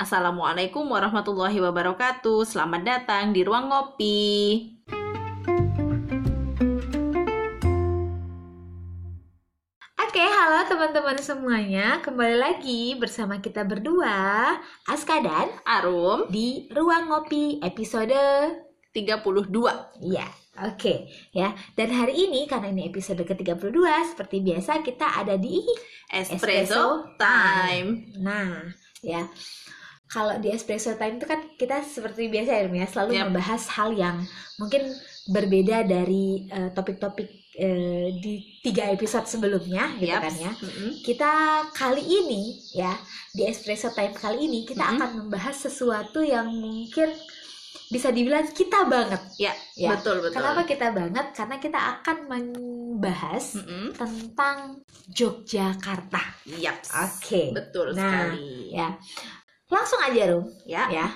Assalamualaikum warahmatullahi wabarakatuh. Selamat datang di ruang ngopi. Oke, halo teman-teman semuanya. Kembali lagi bersama kita berdua, Aska dan Arum di Ruang Ngopi episode 32. Iya, oke ya. Dan hari ini karena ini episode ke-32 seperti biasa kita ada di Espresso, Espresso time. Nah, ya. Kalau di Espresso Time itu kan kita seperti biasa ya, ya, selalu Yap. membahas hal yang mungkin berbeda dari eh, topik-topik eh, di tiga episode sebelumnya gitu kan ya. Mm-mm. kita kali ini ya di espresso time kali ini kita Mhm. akan membahas sesuatu yang mungkin bisa dibilang kita banget Ya, ya. betul betul. Kenapa kita banget? Karena kita akan membahas Mm-mm. tentang Yogyakarta. Yaps. Oke. Betul Nah, sekali. Ya. Langsung aja, Rum, Ya. ya.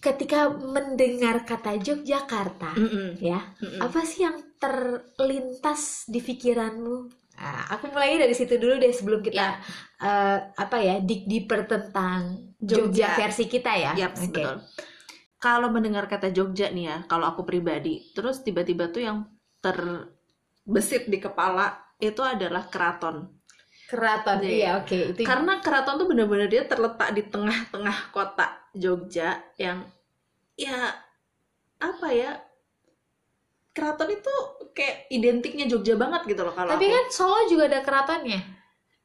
Ketika mendengar kata Yogyakarta, Mm-mm. ya, Mm-mm. apa sih yang terlintas di pikiranmu? Nah, aku mulai dari situ dulu deh sebelum kita Ya. eh, apa ya dig deeper tentang Jogja. Jogja versi kita ya. Oke. betul. Kalau mendengar kata Jogja nih ya, kalau aku pribadi, terus tiba-tiba tuh yang terbesit di kepala itu adalah keraton. Keraton, Iya. iya oke itu. Karena keraton tuh bener-bener dia terletak di tengah-tengah kota Jogja yang ya apa ya keraton itu kayak identiknya Jogja banget gitu loh kalau Tapi aku. kan Solo juga ada keratonnya.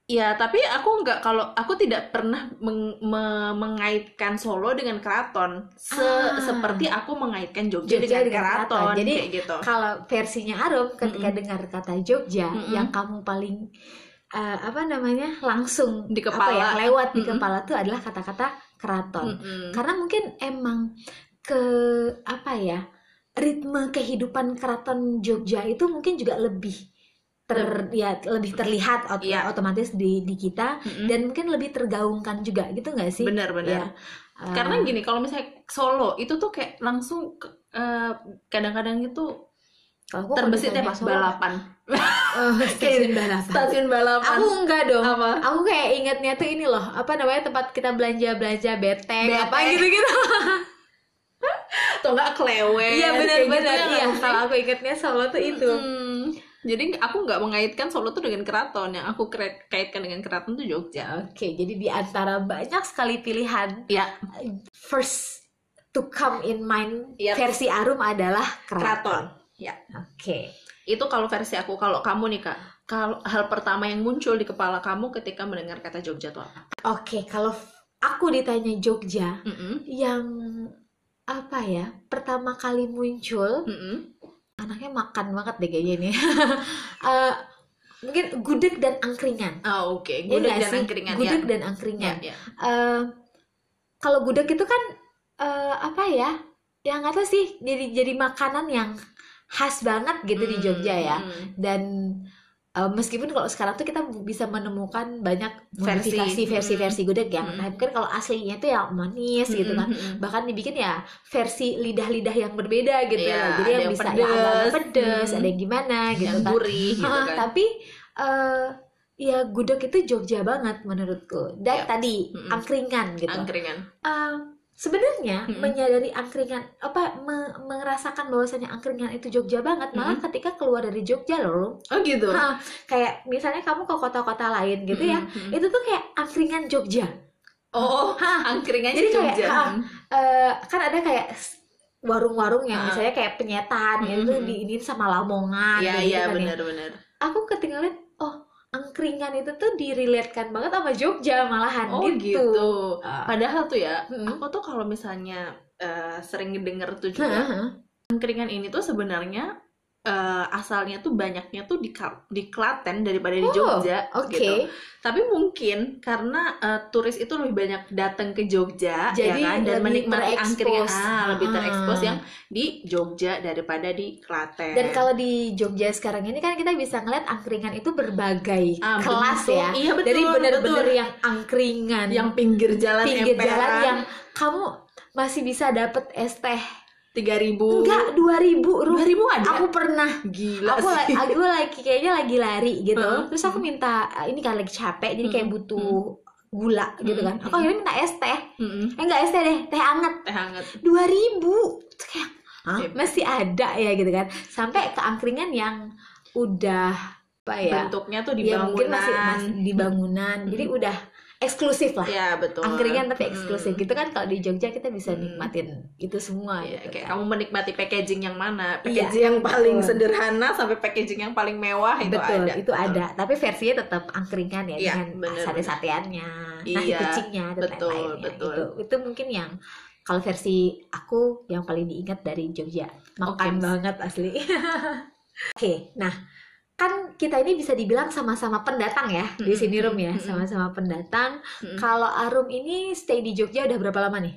Ya tapi aku nggak kalau aku tidak pernah meng- me- mengaitkan Solo dengan keraton Se- Ah. seperti aku mengaitkan Jogja, Jogja dengan, dengan keraton. keraton. Jadi, kayak gitu. Kalau versinya Arum ketika Mm-mm. dengar kata Jogja Mm-mm. yang kamu paling eh, apa namanya langsung Di apa ya kepala. lewat di Mm-mm. kepala tuh adalah kata-kata keraton. Mm-mm. Karena mungkin emang ke apa ya ritme kehidupan keraton Jogja itu mungkin juga lebih ter ya lebih terlihat ot- Iya. otomatis di di kita Mm-mm. dan mungkin lebih tergaungkan juga gitu nggak sih? Benar-benar. Ya. Eh, Karena gini, kalau misalnya Solo itu tuh kayak langsung eh, kadang-kadang itu terbesitnya pas balapan. Eh, stasiun balapan. Stasiun balapan. Aku enggak dong. Apa? Aku kayak ingatnya tuh ini loh, apa namanya tempat kita belanja belanja beteng, Beteng. apa gitu-gitu. Atau enggak klewer. Iya benar-benar. gitu ya Iya, kalau aku ingatnya Solo tuh itu. Mm. Jadi aku nggak mengaitkan Solo tuh dengan keraton. Yang aku kaitkan dengan keraton tuh Jogja. Oke, jadi di antara banyak sekali pilihan, Ya, first to come in mind Yap. versi Arum adalah keraton. keraton. Ya. Oke. Itu kalau versi aku. Kalau kamu nih kak, kalau hal pertama yang muncul di kepala kamu ketika mendengar kata Jogja tuh apa? Oke, kalau f- aku ditanya Jogja, Mm-mm. yang apa ya? Pertama kali muncul, Mm-mm. anaknya makan banget deh kayaknya ini. Eh, mungkin gudeg dan angkringan. Oh, oke. Iya Gudeg nggak dan sih? angkringan Gudeg ya. dan Ya, angkringan. ya. Eh, kalau gudeg itu kan eh, apa ya? Yang nggak tahu sih, jadi jadi makanan yang khas banget gitu di Jogja ya. Mm. dan uh, meskipun kalau sekarang tuh kita bisa menemukan banyak Versi. modifikasi versi-versi gudeg yang Mm. nah, kan kalau aslinya tuh yang manis gitu kan Mm-mm. bahkan dibikin ya versi lidah-lidah yang berbeda gitu Iya, ya jadi ada yang yang bisa pedes. yang agak pedes Mm. ada yang gimana gitu Yang kan gurih gitu kan. tapi uh, ya gudeg itu Jogja banget menurutku dan Yap. tadi Mm-mm. angkringan gitu Angkringan. Uh, sebenarnya Mm-mm. menyadari angkringan apa me- merasakan bahwasanya angkringan itu Jogja banget malah ketika keluar dari Jogja loh Oh gitu. Hah, kayak misalnya kamu ke kota-kota lain gitu ya Mm-mm. itu tuh kayak angkringan Jogja Oh, Hah, angkringannya Jadi kayak, Jogja. ah, eh, kan ada kayak warung-warung yang Ah. misalnya kayak penyetan ya, itu diinin sama lamongan Iya, kayak iya gitu kan ya. benar-benar. aku ketika lihat oh angkringan itu tuh diriletkan banget sama Jogja malahan Oh gitu, gitu. Ah. Padahal tuh ya, Mm-mm. aku tuh kalau misalnya eh, sering denger tuh juga Heeh. angkringan ini tuh sebenarnya eh, asalnya tuh banyaknya tuh di di Klaten daripada di Oh, Jogja Oke, gitu. Tapi mungkin karena eh, turis itu lebih banyak datang ke Jogja Jadi ya kan dan menikmati angkringan ah, lebih Ah. terekspos yang di Jogja daripada di Klaten. Dan kalau di Jogja sekarang ini kan kita bisa ngeliat angkringan itu berbagai Ah, kelas bentuk. ya. Iya betul. Dari bener-bener betul. yang angkringan, yang pinggir jalan pinggir emperan, jalan yang kamu masih bisa dapet es teh. 3000 Enggak, 2000 Rum. 2000 ada. Aku pernah. Gila Aku, sih. aku lagi kayaknya lagi lari gitu. Heeh. Terus aku minta ini kan lagi capek jadi kayak Hmm, butuh gula gitu kan. Aku akhirnya minta es teh. Eh enggak es teh deh teh hangat. Teh hangat. dua ribu. Kayak "Hah, Iya. masih ada ya gitu kan. Sampai ke angkringan yang udah apa ya bentuknya tuh di ya bangunan mungkin masih, masih di bangunan. Jadi udah eksklusif lah ya betul angkringan tapi Mm. eksklusif gitu kan kalau di Jogja kita bisa Hmm. nikmatin itu semua Iya, gitu kayak kan. kamu menikmati packaging yang mana Iya, packaging yang paling betul. sederhana sampai packaging yang paling mewah itu betul ada itu ada tapi versinya tetap angkringan ya Iya, dengan bener, sate-sateannya nasi Iya, kucingnya dan betul, lain-lainnya betul. gitu itu mungkin yang kalau versi aku yang paling diingat dari Jogja makan Oke. banget asli oke nah kan kita ini bisa dibilang sama-sama pendatang ya di sini Rum ya sama-sama pendatang. Mm. kalau Arum ini stay di Jogja udah berapa lama nih?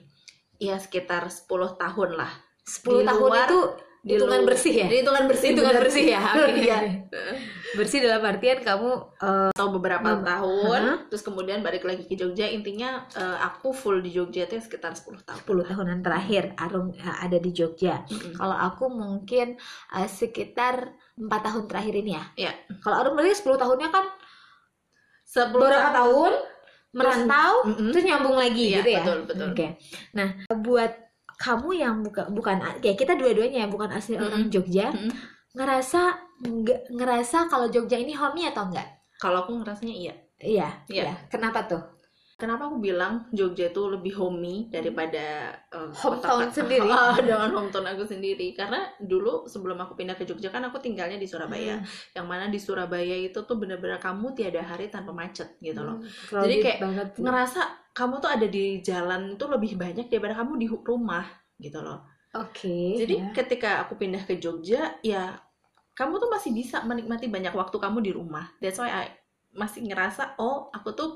Ya sekitar 10 tahun lah. 10 Di tahun luar, itu Di hitungan bersih ya? Di hitungan bersih. Hitungan bersih ya? Oke. Iya. bersih dalam artian kamu eh, atau beberapa tahun Hah? terus kemudian balik lagi ke Jogja intinya eh, aku full di Jogja itu sekitar 10 tahun 10 tahunan terakhir Arum eh, ada di Jogja Mm-mm. Kalau aku mungkin uh, sekitar empat tahun terakhir ini ya. Iya. Kalau Arum berarti 10 tahunnya kan 10 beberapa tahun merantau Mm-mm. terus nyambung lagi Iya, gitu ya. betul, betul. Oke. Nah, buat kamu yang bukan bukan ya kita dua-duanya ya bukan asli Mm-mm. orang Jogja, Mm-mm. ngerasa nggak ngerasa kalau Jogja ini homey atau enggak? kalau aku ngerasanya iya Iya, Iya. iya. Kenapa tuh? Kenapa aku bilang Jogja itu lebih homey daripada eh, Hometown kota- sendiri. Ah, dengan hometown aku sendiri karena dulu sebelum aku pindah ke Jogja kan aku tinggalnya di Surabaya Hmm. yang mana di Surabaya itu tuh bener-bener kamu tiada hari tanpa macet gitu loh Hmm, Jadi kayak banget. ngerasa kamu tuh ada di jalan itu lebih banyak daripada kamu di rumah gitu loh Oke. jadi ya. ketika aku pindah ke Jogja ya kamu tuh masih bisa menikmati banyak waktu kamu di rumah. That's why I masih ngerasa oh aku tuh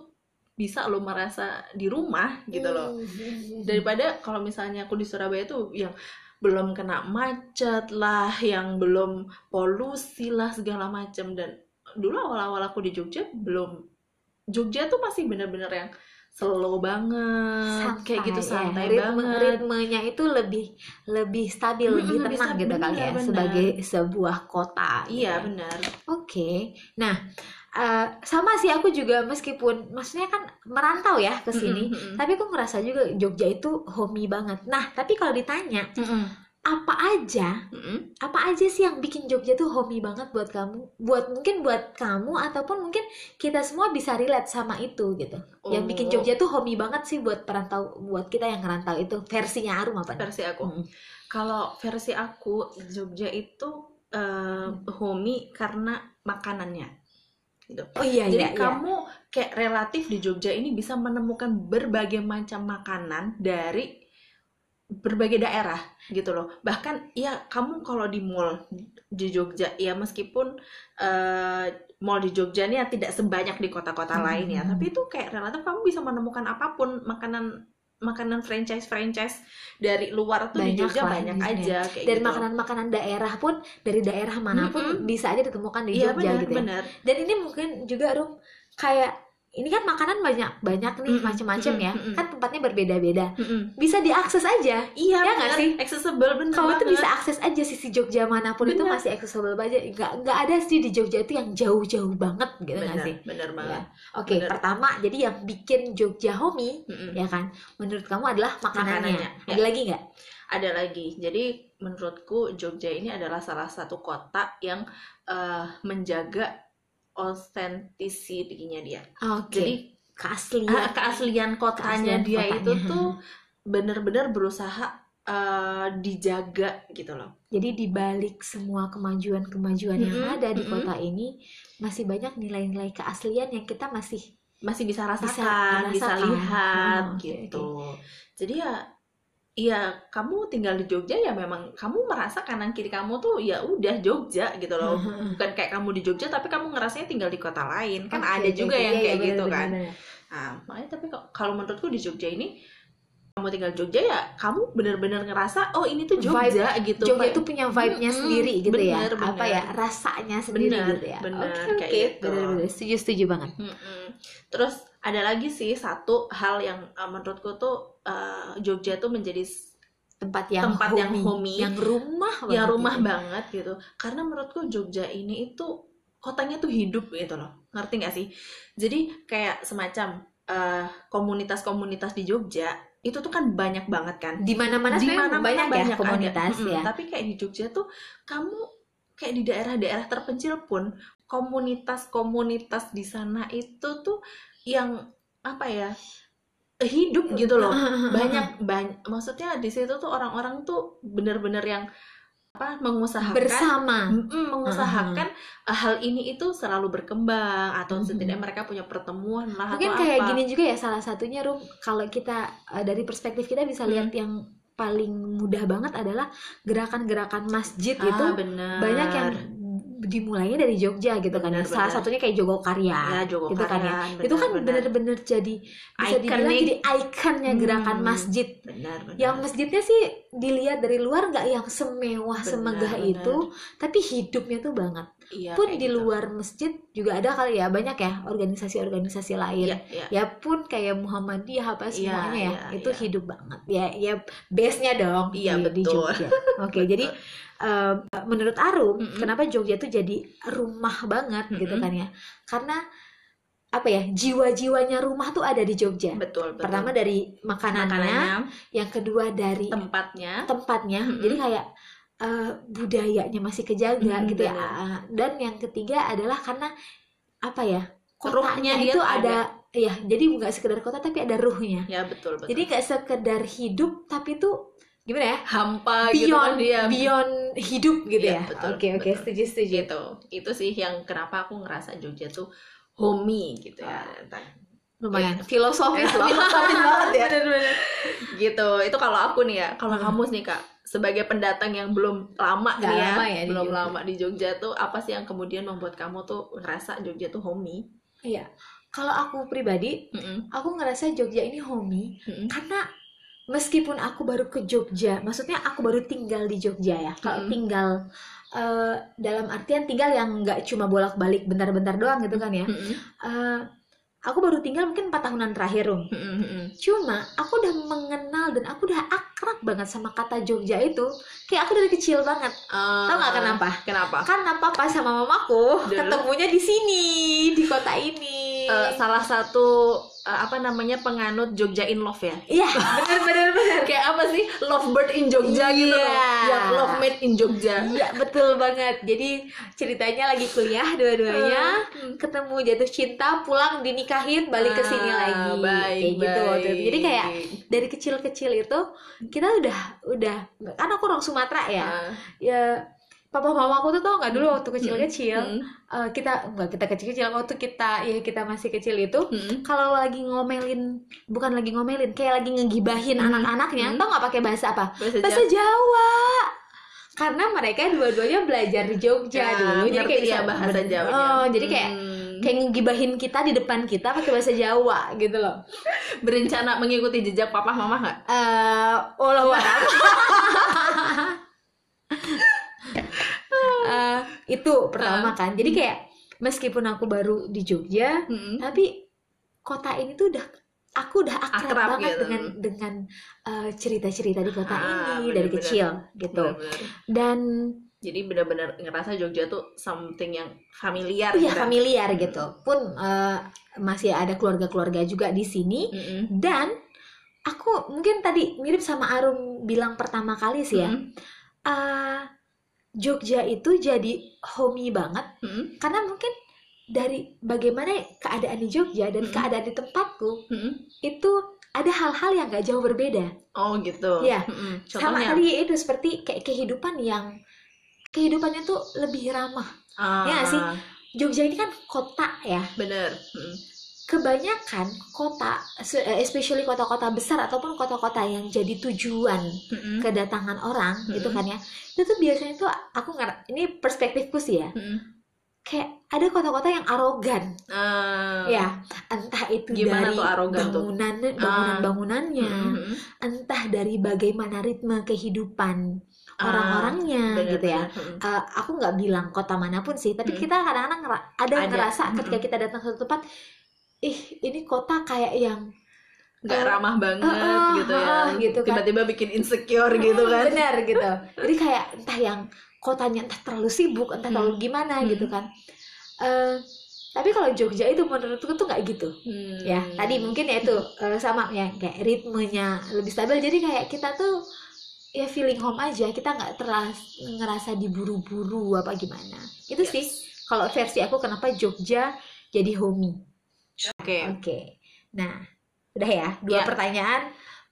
bisa lo merasa di rumah gitu loh. Hmm. daripada kalau misalnya aku di Surabaya tuh yang belum kena macet lah, yang belum polusi lah segala macam dan dulu awal-awal aku di Jogja belum. Jogja tuh masih bener-bener yang slow banget, santai kayak gitu ya. santai Ritme- banget. ritmenya itu lebih lebih stabil Mm-mm, lebih lebih tenang stabil, gitu kali ya benar-benar. sebagai sebuah kota gitu Iya ya. benar. oke nah eh, sama sih aku juga meskipun maksudnya kan merantau ya ke sini Mm-mm, mm-mm. tapi aku ngerasa juga Jogja itu homey banget nah tapi kalau ditanya Mm-mm, apa aja mm-mm. apa aja sih yang bikin Jogja tuh homey banget buat kamu buat mungkin buat kamu ataupun mungkin kita semua bisa relate sama itu gitu yang bikin Oh, Jogja tuh homey banget sih buat perantau buat kita yang ngerantau itu versinya Arum apa versi aku. Mm. Kalau versi aku Jogja itu eh, homey karena makanannya. Gitu. Oh iya Jadi iya, iya. kamu kayak relatif di Jogja ini bisa menemukan berbagai macam makanan dari berbagai daerah gitu loh. Bahkan ya kamu kalau di mall di Jogja ya meskipun eh, mall di Jogja ini ya tidak sebanyak di kota-kota Hmm. lain ya, tapi itu kayak relatif kamu bisa menemukan apa pun makanan makanan franchise-franchise dari luar tuh di Banyak Jogja lah banyak di sini. aja kayak dari gitu. makanan-makanan daerah pun dari daerah mana pun Mm-mm. bisa aja ditemukan di Iya Jogja benar gitu ya. Dan ini mungkin juga Rum kayak ini kan makanan banyak banyak nih Mm-mm, macam-macam ya. mm-mm. Kan tempatnya berbeda-beda. Mm-mm. Bisa diakses aja. Iya Ya nggak sih? Accessible bener Kamu tuh bisa akses aja sisi Jogja mana pun itu Benar. masih accessible aja. Nggak nggak ada sih di Jogja itu yang jauh-jauh banget gitu nggak bener, sih? bener banget. Oke, Benar. pertama jadi yang bikin Jogja homey Mm-mm. ya kan menurut kamu adalah makanannya, Makanannya, ya. ada lagi nggak ada lagi. Jadi menurutku Jogja ini adalah salah satu kota yang eh, menjaga authenticity-nya dia. oke Jadi keaslian ah, keaslian kotanya Keaslian dia kotanya. itu tuh bener-bener berusaha eh, dijaga gitu loh. jadi dibalik semua kemajuan-kemajuan yang Mm-mm, ada di mm-mm. kota ini masih banyak nilai-nilai keaslian yang kita masih Masih bisa rasakan, bisa, merasakan. lihat Oh, oke, gitu. Jadi ya Iya, kamu tinggal di Jogja ya memang kamu merasa kanan kiri kamu tuh ya udah Jogja gitu loh. Bukan kayak kamu di Jogja tapi kamu ngerasanya tinggal di kota lain. Kan Oke, ada juga oke. yang Iya, kayak iya, gitu benar, kan. Nah, makanya tapi kalau menurutku di Jogja ini kamu tinggal di Jogja ya kamu bener-bener ngerasa oh ini tuh Jogja gitu. Jogja itu punya vibe-nya Mm-mm, sendiri gitu ya bener, apa bener. ya rasanya sendiri Bener, gitu ya bener, oke kayak oke gitu. bener-bener setuju setuju banget Mm-mm. Terus ada lagi sih satu hal yang uh, menurutku tuh uh, Jogja tuh menjadi tempat yang Tempat yang homey. yang rumah banget rumah gitu. banget gitu. Karena menurutku Jogja ini itu kotanya tuh hidup gitu loh. Ngerti gak sih? Jadi kayak semacam eh, komunitas-komunitas di Jogja itu tuh kan banyak banget kan di mana-mana di sebenarnya mana-mana banyak, ya ada. komunitas Mm-mm, ya tapi kayak di Jogja tuh kamu kayak di daerah-daerah terpencil pun komunitas-komunitas di sana itu tuh yang apa ya hidup gitu loh. Banyak banyak maksudnya di situ tuh orang-orang tuh bener-bener yang apa mengusahakan bersama. Mengusahakan uh, hal ini itu selalu berkembang atau Mhm. setidaknya mereka punya pertemuan lah mungkin atau kayak apa. gini juga ya salah satunya Rum kalau kita eh, dari perspektif kita bisa lihat yang paling mudah banget adalah gerakan-gerakan masjid ah, itu bener. banyak yang dimulainya dari Jogja gitu kan ya Benar, salah satunya kayak Jogokarya ya gitu kan ya. bener, itu kan bener. bener-bener jadi bisa dibilang Ikonik. jadi ikonnya gerakan Hmm. masjid benar benar yang masjidnya sih dilihat dari luar nggak yang semewah Benar, semegah benar. itu tapi hidupnya tuh banget Iya, pun di gitu. luar masjid juga ada kali ya banyak ya organisasi-organisasi lain Iya, iya. ya pun kayak Muhammadiyah apa semuanya ya iya, itu iya. hidup banget ya ya base nya dong Iya, di, di betul. Jogja oke jadi eh, menurut Arum Mm-mm. kenapa Jogja tuh jadi rumah banget gitu Mm-mm. kan ya karena apa ya jiwa-jiwanya rumah tuh ada di Jogja betul betul pertama dari makanannya, makanannya yang kedua dari tempatnya tempatnya Mm-mm. jadi kayak eh, budayanya masih kejaga Mm, gitu ya. benar. Ah, dan yang ketiga adalah karena apa ya kotanya itu tuh ada. ya jadi nggak sekedar kota tapi ada ruhnya. Ya betul betul. Jadi nggak sekedar hidup tapi tuh gimana ya hampa gitu beyond kan dia. beyond hidup gitu Iya, ya. betul, oke oke betul. setuju setuju. Gitu. Itu sih yang kenapa aku ngerasa Jogja tuh homey gitu ya. Lumayan. Filosofis loh. Filosofis banget ya. Bener-bener. gitu. Itu kalau aku nih ya kalau Hmm. kamu nih kak sebagai pendatang yang belum lama Nggak nih ya, lama ya di belum Jogja. lama di Jogja tuh apa sih yang kemudian membuat kamu tuh ngerasa Jogja tuh homey iya kalau aku pribadi Mm-mm, aku ngerasa Jogja ini homey mm-mm. karena meskipun aku baru ke Jogja, maksudnya aku baru tinggal di Jogja ya. Kalau Mm-mm. tinggal eh, dalam artian tinggal yang nggak cuma bolak-balik bentar-bentar doang gitu kan ya. Mm-mm, Eh, aku baru tinggal mungkin 4 tahunan terakhir, Rum. Cuma aku udah mengenal dan aku udah akrab banget sama kata Jogja itu. Kayak aku dari kecil banget. Tahu nggak Ah, kenapa? kenapa Karena papa sama mamaku Dulu. ketemunya di sini, di kota ini. Eh, salah satu eh, apa namanya penganut Jogja in love ya Iya, bener-bener bener. kayak apa sih lovebird in Jogja gitu loh Iya. yang love made in Jogja Iya betul banget. Jadi ceritanya lagi kuliah dua-duanya Hmm. ketemu jatuh cinta, pulang dinikahin, balik ke sini Ah, lagi. baik, kayak gitu waktu itu. Jadi kayak baik. dari kecil-kecil itu kita udah udah kan aku orang Sumatera ya. Ah, Ya papa mama aku tuh tau nggak dulu waktu kecil-kecil mm, eh, kita enggak kita kecil-kecil waktu kita ya kita masih kecil itu mm, kalau lagi ngomelin bukan lagi ngomelin kayak lagi ngegibahin Hmm. anak-anaknya Hmm. tau nggak pakai bahasa apa bahasa bahasa Jawa. Jawa karena mereka dua-duanya belajar di Jogja Ya, dulu jadi kayak ya bisa bahasa ber- Jawanya. oh, jadi kayak Hmm. kayak ngegibahin kita di depan kita pakai bahasa Jawa gitu loh berencana mengikuti jejak papa mama nggak eh olah Eh, itu pertama kan jadi kayak meskipun aku baru di Jogja Mm-mm. tapi kota ini tuh udah aku udah akrab, Akrab banget gitu. dengan dengan eh, cerita-cerita di kota Ah, ini dari bener-bener. kecil gitu Bener-bener. dan jadi benar-benar ngerasa Jogja tuh something yang familiar Iya gitu. familiar gitu. Pun eh, masih ada keluarga-keluarga juga di sini Mm-mm. dan aku mungkin tadi mirip sama Arum bilang pertama kali sih ya. Mm-mm. eh, Jogja itu jadi homey banget Mm-mm. karena mungkin dari bagaimana keadaan di Jogja dan Mm-mm. keadaan di tempatku Mm-mm. itu ada hal-hal yang gak jauh berbeda. oh gitu Iya. Mm-mm. Sama tadi itu seperti kayak kehidupan yang kehidupannya tuh lebih ramah. ah, Ya sih? Jogja ini kan kota ya. bener Mm-mm. Kebanyakan kota, eh, especially kota-kota besar ataupun kota-kota yang jadi tujuan Mm-mm. kedatangan orang Hmm. gitu kan ya, itu tuh biasanya tuh aku nggak, ini perspektifku sih ya, Mm-mm. kayak ada kota-kota yang arogan, Ah. ya, entah itu Gimana dari tuh arogan tuh? bangunan, Ah. bangunan-bangunannya, Mm-mm. entah dari bagaimana ritme kehidupan orang-orangnya Ah, Bener, gitu ya. Eh, aku nggak bilang kota mana pun sih, tapi kita kadang-kadang ada, Ada. ngerasa ketika kita datang ke suatu tempat, ih ini kota kayak yang nggak Eh, ramah banget eh, eh, gitu ya gitu kan. tiba-tiba bikin insecure gitu "Hmm, kan benar gitu. Jadi kayak entah yang kotanya entah terlalu sibuk, entah Hmm. terlalu gimana Hmm. gitu kan. Eh, tapi kalau Jogja itu menurutku tuh nggak gitu Hmm. ya tadi mungkin ya itu eh, sama ya kayak ritmenya lebih stabil jadi kayak kita tuh ya feeling home aja kita nggak teras ngerasa diburu-buru apa gimana itu Yes. sih kalau versi aku kenapa Jogja jadi homey Oke. oke nah udah ya dua Ya. pertanyaan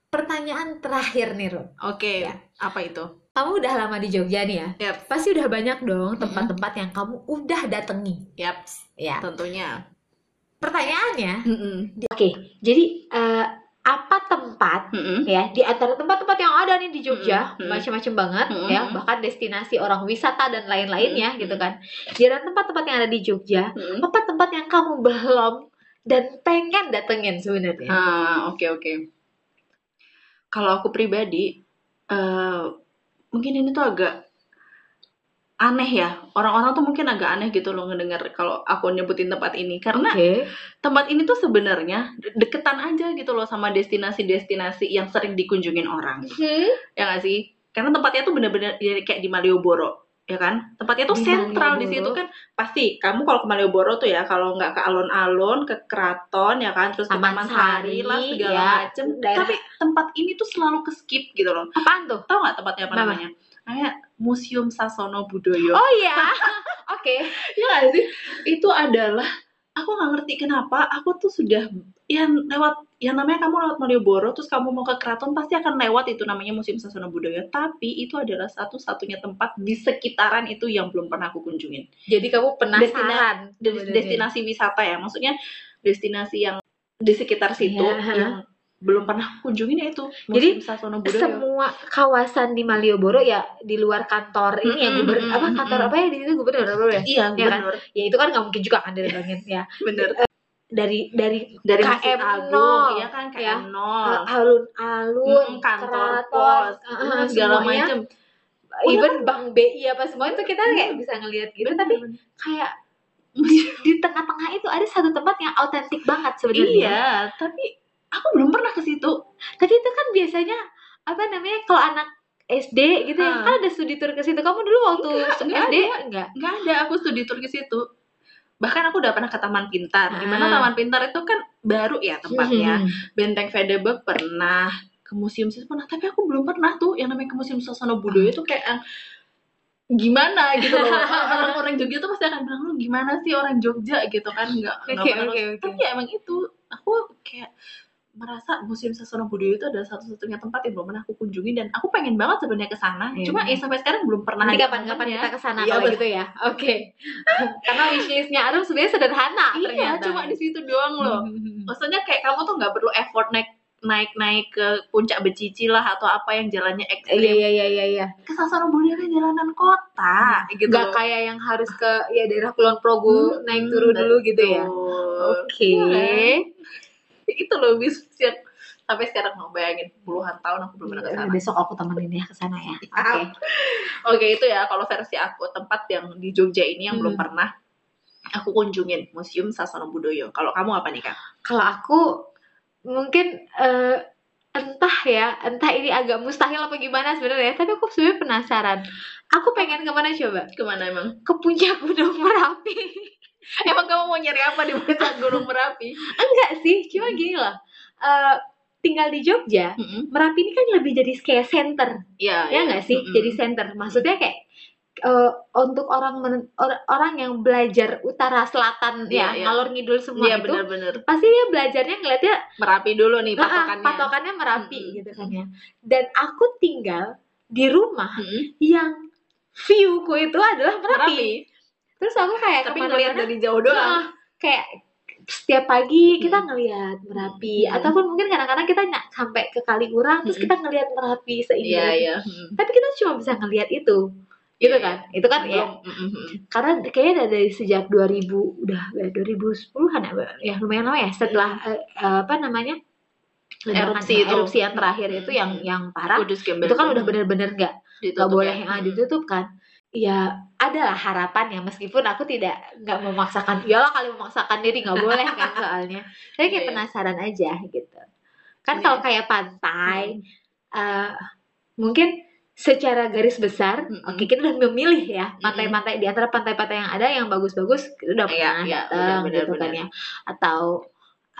pertanyaan terakhir nih Ro Oke. Ya. Apa itu? kamu udah lama di Jogja nih ya Yap. pasti udah banyak dong tempat-tempat yang kamu udah datangi Yap. ya Tentunya. pertanyaannya Mm-mm. oke jadi eh, apa tempat Mm-mm. ya di antara tempat-tempat yang ada nih di Jogja Mm-mm. macam-macam banget Mm-mm. ya bahkan destinasi orang wisata dan lain-lainnya Mm-mm. gitu kan di antara tempat-tempat yang ada di Jogja Mm-mm. apa tempat yang kamu belum dan pengen datengin sebenarnya Ah, oke oke. Kalau aku pribadi, eh mungkin ini tuh agak aneh ya. Orang-orang tuh mungkin agak aneh gitu loh ngedengar kalau aku nyebutin tempat ini karena oke tempat ini tuh sebenarnya de- deketan aja gitu loh sama destinasi-destinasi yang sering dikunjungin orang. Hmm, Ya nggak sih? Karena tempatnya tuh bener-bener ya kayak di Malioboro, ya kan? Tempatnya tuh Di sentral di situ kan. Pasti kamu kalau ke Malioboro tuh ya, kalau nggak ke alun-alun, ke keraton ya kan, terus ke Taman Taman Sari lah Sari, segala ya, macem. daerah- Tapi tempat ini tuh selalu ke skip gitu loh. apaan tuh Tahu nggak tempatnya apa namanya? Namanya Museum Sasono Budoyo. oh iya oke Iya nggak sih? Itu adalah aku nggak ngerti kenapa aku tuh sudah yang lewat yang namanya kamu lewat Malioboro terus kamu mau ke keraton pasti akan lewat itu namanya Museum Sasono Budaya. Tapi itu adalah satu-satunya tempat di sekitaran itu yang belum pernah aku kunjungin. Jadi kamu penasaran Des- sebenarnya. destinasi wisata ya. Maksudnya destinasi yang di sekitar situ Iya. yang belum pernah kunjungin ya itu Jadi, Museum Sasono Budaya. semua kawasan di Malioboro ya di luar kantor ini ya Mm-mm, gubernur mm-mm, apa kantor mm-mm. apa ya di situ? Gubernur apa ya? Iya Iya kan? ya itu kan nggak mungkin juga kan didatengin ya. Bener dari dari dari KM Agung nol, ya kan ya. KM nol. Alun-alun Mm, kantor pos uh, segala macam even bank BI apa semua itu kita kayak bisa ngelihat gitu tapi kayak di tengah-tengah itu ada satu tempat yang autentik banget sebenarnya. Iya tapi aku belum pernah ke situ. Tapi itu kan biasanya apa namanya kalau anak SD gitu ya Ah. kan ada studi tour ke situ. Kamu dulu waktu Enggak, enggak SD ada. enggak nggak ada aku studi tour ke situ bahkan aku udah pernah ke Taman Pintar. Ah. Taman Pintar itu kan baru ya tempatnya. Hmm. Benteng Vedeberg pernah ke museum situ pernah. Tapi aku belum pernah tuh yang namanya ke museum Sasono Budoyo itu kayak yang gimana? gitu loh. Orang-orang Jogja tuh pasti akan bilang lu gimana sih orang Jogja? gitu kan. Nggak nggak Oke, pernah oke, oke. tapi ya emang itu aku kayak merasa museum Sasono Budoyo itu adalah satu-satunya tempat yang belum pernah aku kunjungi dan aku pengen banget sebenarnya ke sana Iya. cuma ya sampai sekarang belum pernah Nanti ada kapan-kapan momennya. kita ke sana Iya, kalau betul. gitu ya. Oke. Karena wishlistnya Arum sebenarnya sederhana iya ternyata. cuma di situ doang loh Hmm. maksudnya kayak kamu tuh nggak perlu effort naik naik naik ke puncak becici lah atau apa yang jalannya ekstrim iya iya iya iya. ke Budoyo kan jalanan kota gitu Gak kayak yang harus ke ya daerah Kulon Progo Hmm, naik turun dulu gitu ya. Oke. Iya. Itu loh bis yang sampai sekarang mau bayangin puluhan tahun aku belum pernah ke sana. Besok aku temenin ya ke sana ya. Oke. Oke itu ya kalau versi aku tempat yang di Jogja ini yang belum Hmm. pernah aku kunjungin Museum Sasono Budoyo. Kalau kamu apa nih kak? Kalau aku mungkin eh, entah ya, entah ini agak mustahil apa gimana sebenarnya, tapi aku sebenarnya penasaran. Aku pengen ke mana coba? Ke mana emang? Ke puncak Gunung Merapi. Emang kamu mau nyari apa di puncak Gunung Merapi? Enggak sih, cuma gini loh. Eh, tinggal di Jogja, Mm-mm. Merapi ini kan lebih jadi kayak center, Iya. ya nggak sih? Mm-mm. Jadi center. Maksudnya kayak eh, untuk orang men- or- orang yang belajar utara selatan Iya, ya iya. ngalor ngidul semua Iya itu benar-benar. pasti dia belajarnya ngeliatnya Merapi dulu nih "Ah, ah, patokannya. patokannya Merapi Mm-mm. gitu kan ya. Dan aku tinggal di rumah Mm-mm. yang viewku itu adalah Merapi. Merapi. Terus aku kayak Tapi ngeliat dari jauh doang. ah, kayak setiap pagi kita Hmm. ngelihat Merapi Hmm. ataupun mungkin kadang-kadang kita ny- sampai ke Kaliurang terus Hmm. kita ngelihat Merapi seindah Iya itu. iya. Mm. Tapi kita cuma bisa ngelihat itu. Gitu Iya, kan? Itu kan ya Belum. Mm-mm. karena kayaknya dari, sejak 2000 udah ya 2010-an ya, ya lumayan lama ya setelah eh, eh, apa namanya Erupsi itu. erupsi yang terakhir itu yang yang parah Kudus itu kan udah bener-bener nggak nggak boleh ya. yang ditutup kan ya adalah harapan ya meskipun aku tidak nggak memaksakan iyalah kali memaksakan diri nggak boleh kan soalnya tapi kayak iya. penasaran aja gitu kan Iya. kalau kayak pantai eh, mungkin secara garis besar, Mm-mm. oke kita udah memilih ya pantai-pantai di antara pantai-pantai yang ada yang bagus-bagus udah Iya, pernah iya, datang benar, gitu kan ya. Atau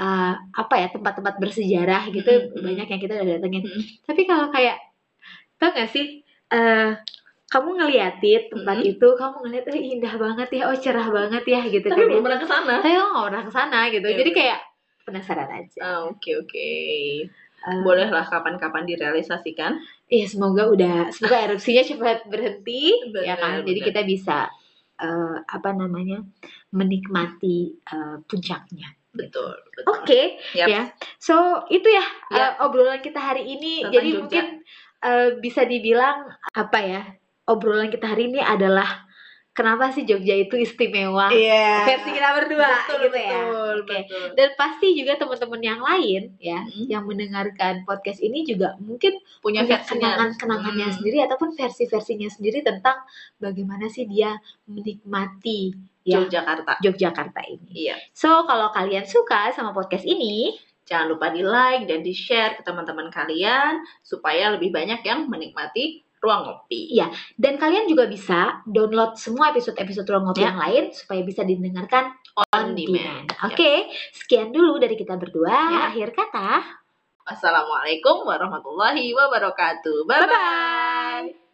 uh, apa ya tempat-tempat bersejarah gitu banyak yang kita udah datengin. Tapi kalau kayak tau gak sih eh kamu ngeliatin tempat Mm-mm. itu, kamu ngeliat oh indah banget ya, oh cerah banget ya gitu Tapi kan ya. belum pernah ke sana. Tapi aku gak pernah ke sana gitu, Iya, jadi kayak penasaran aja. Ah, Oke oke. Eh, Bolehlah kapan-kapan direalisasikan. Iya semoga udah semoga erupsinya cepat berhenti ya kan jadi benar. kita bisa eh, apa namanya menikmati eh, puncaknya. Betul. Oke betul. Yap. ya so itu ya Ya. eh, obrolan kita hari ini Tentang jadi Jogja. mungkin eh, bisa dibilang apa ya obrolan kita hari ini adalah kenapa sih Jogja itu istimewa Iya. versi kita berdua Betul, gitu ya. betul, Oke. betul. Dan pasti juga teman-teman yang lain ya Mm. yang mendengarkan podcast ini juga mungkin Punya punya kenangan-kenangannya Hmm. sendiri ataupun versi-versinya sendiri tentang bagaimana sih dia menikmati ya Yogyakarta. Yogyakarta ini. Iya. So kalau kalian suka sama podcast ini, Jangan lupa di like dan di share ke teman-teman kalian supaya lebih banyak yang menikmati ruang ngopi. Iya. dan kalian juga bisa download semua episode-episode Ruang Ngopi Ya. yang lain supaya bisa didengarkan on On demand. demand. Oke, sekian dulu dari kita berdua. Ya. Akhir kata, Wassalamualaikum warahmatullahi wabarakatuh. bye Bye bye. bye.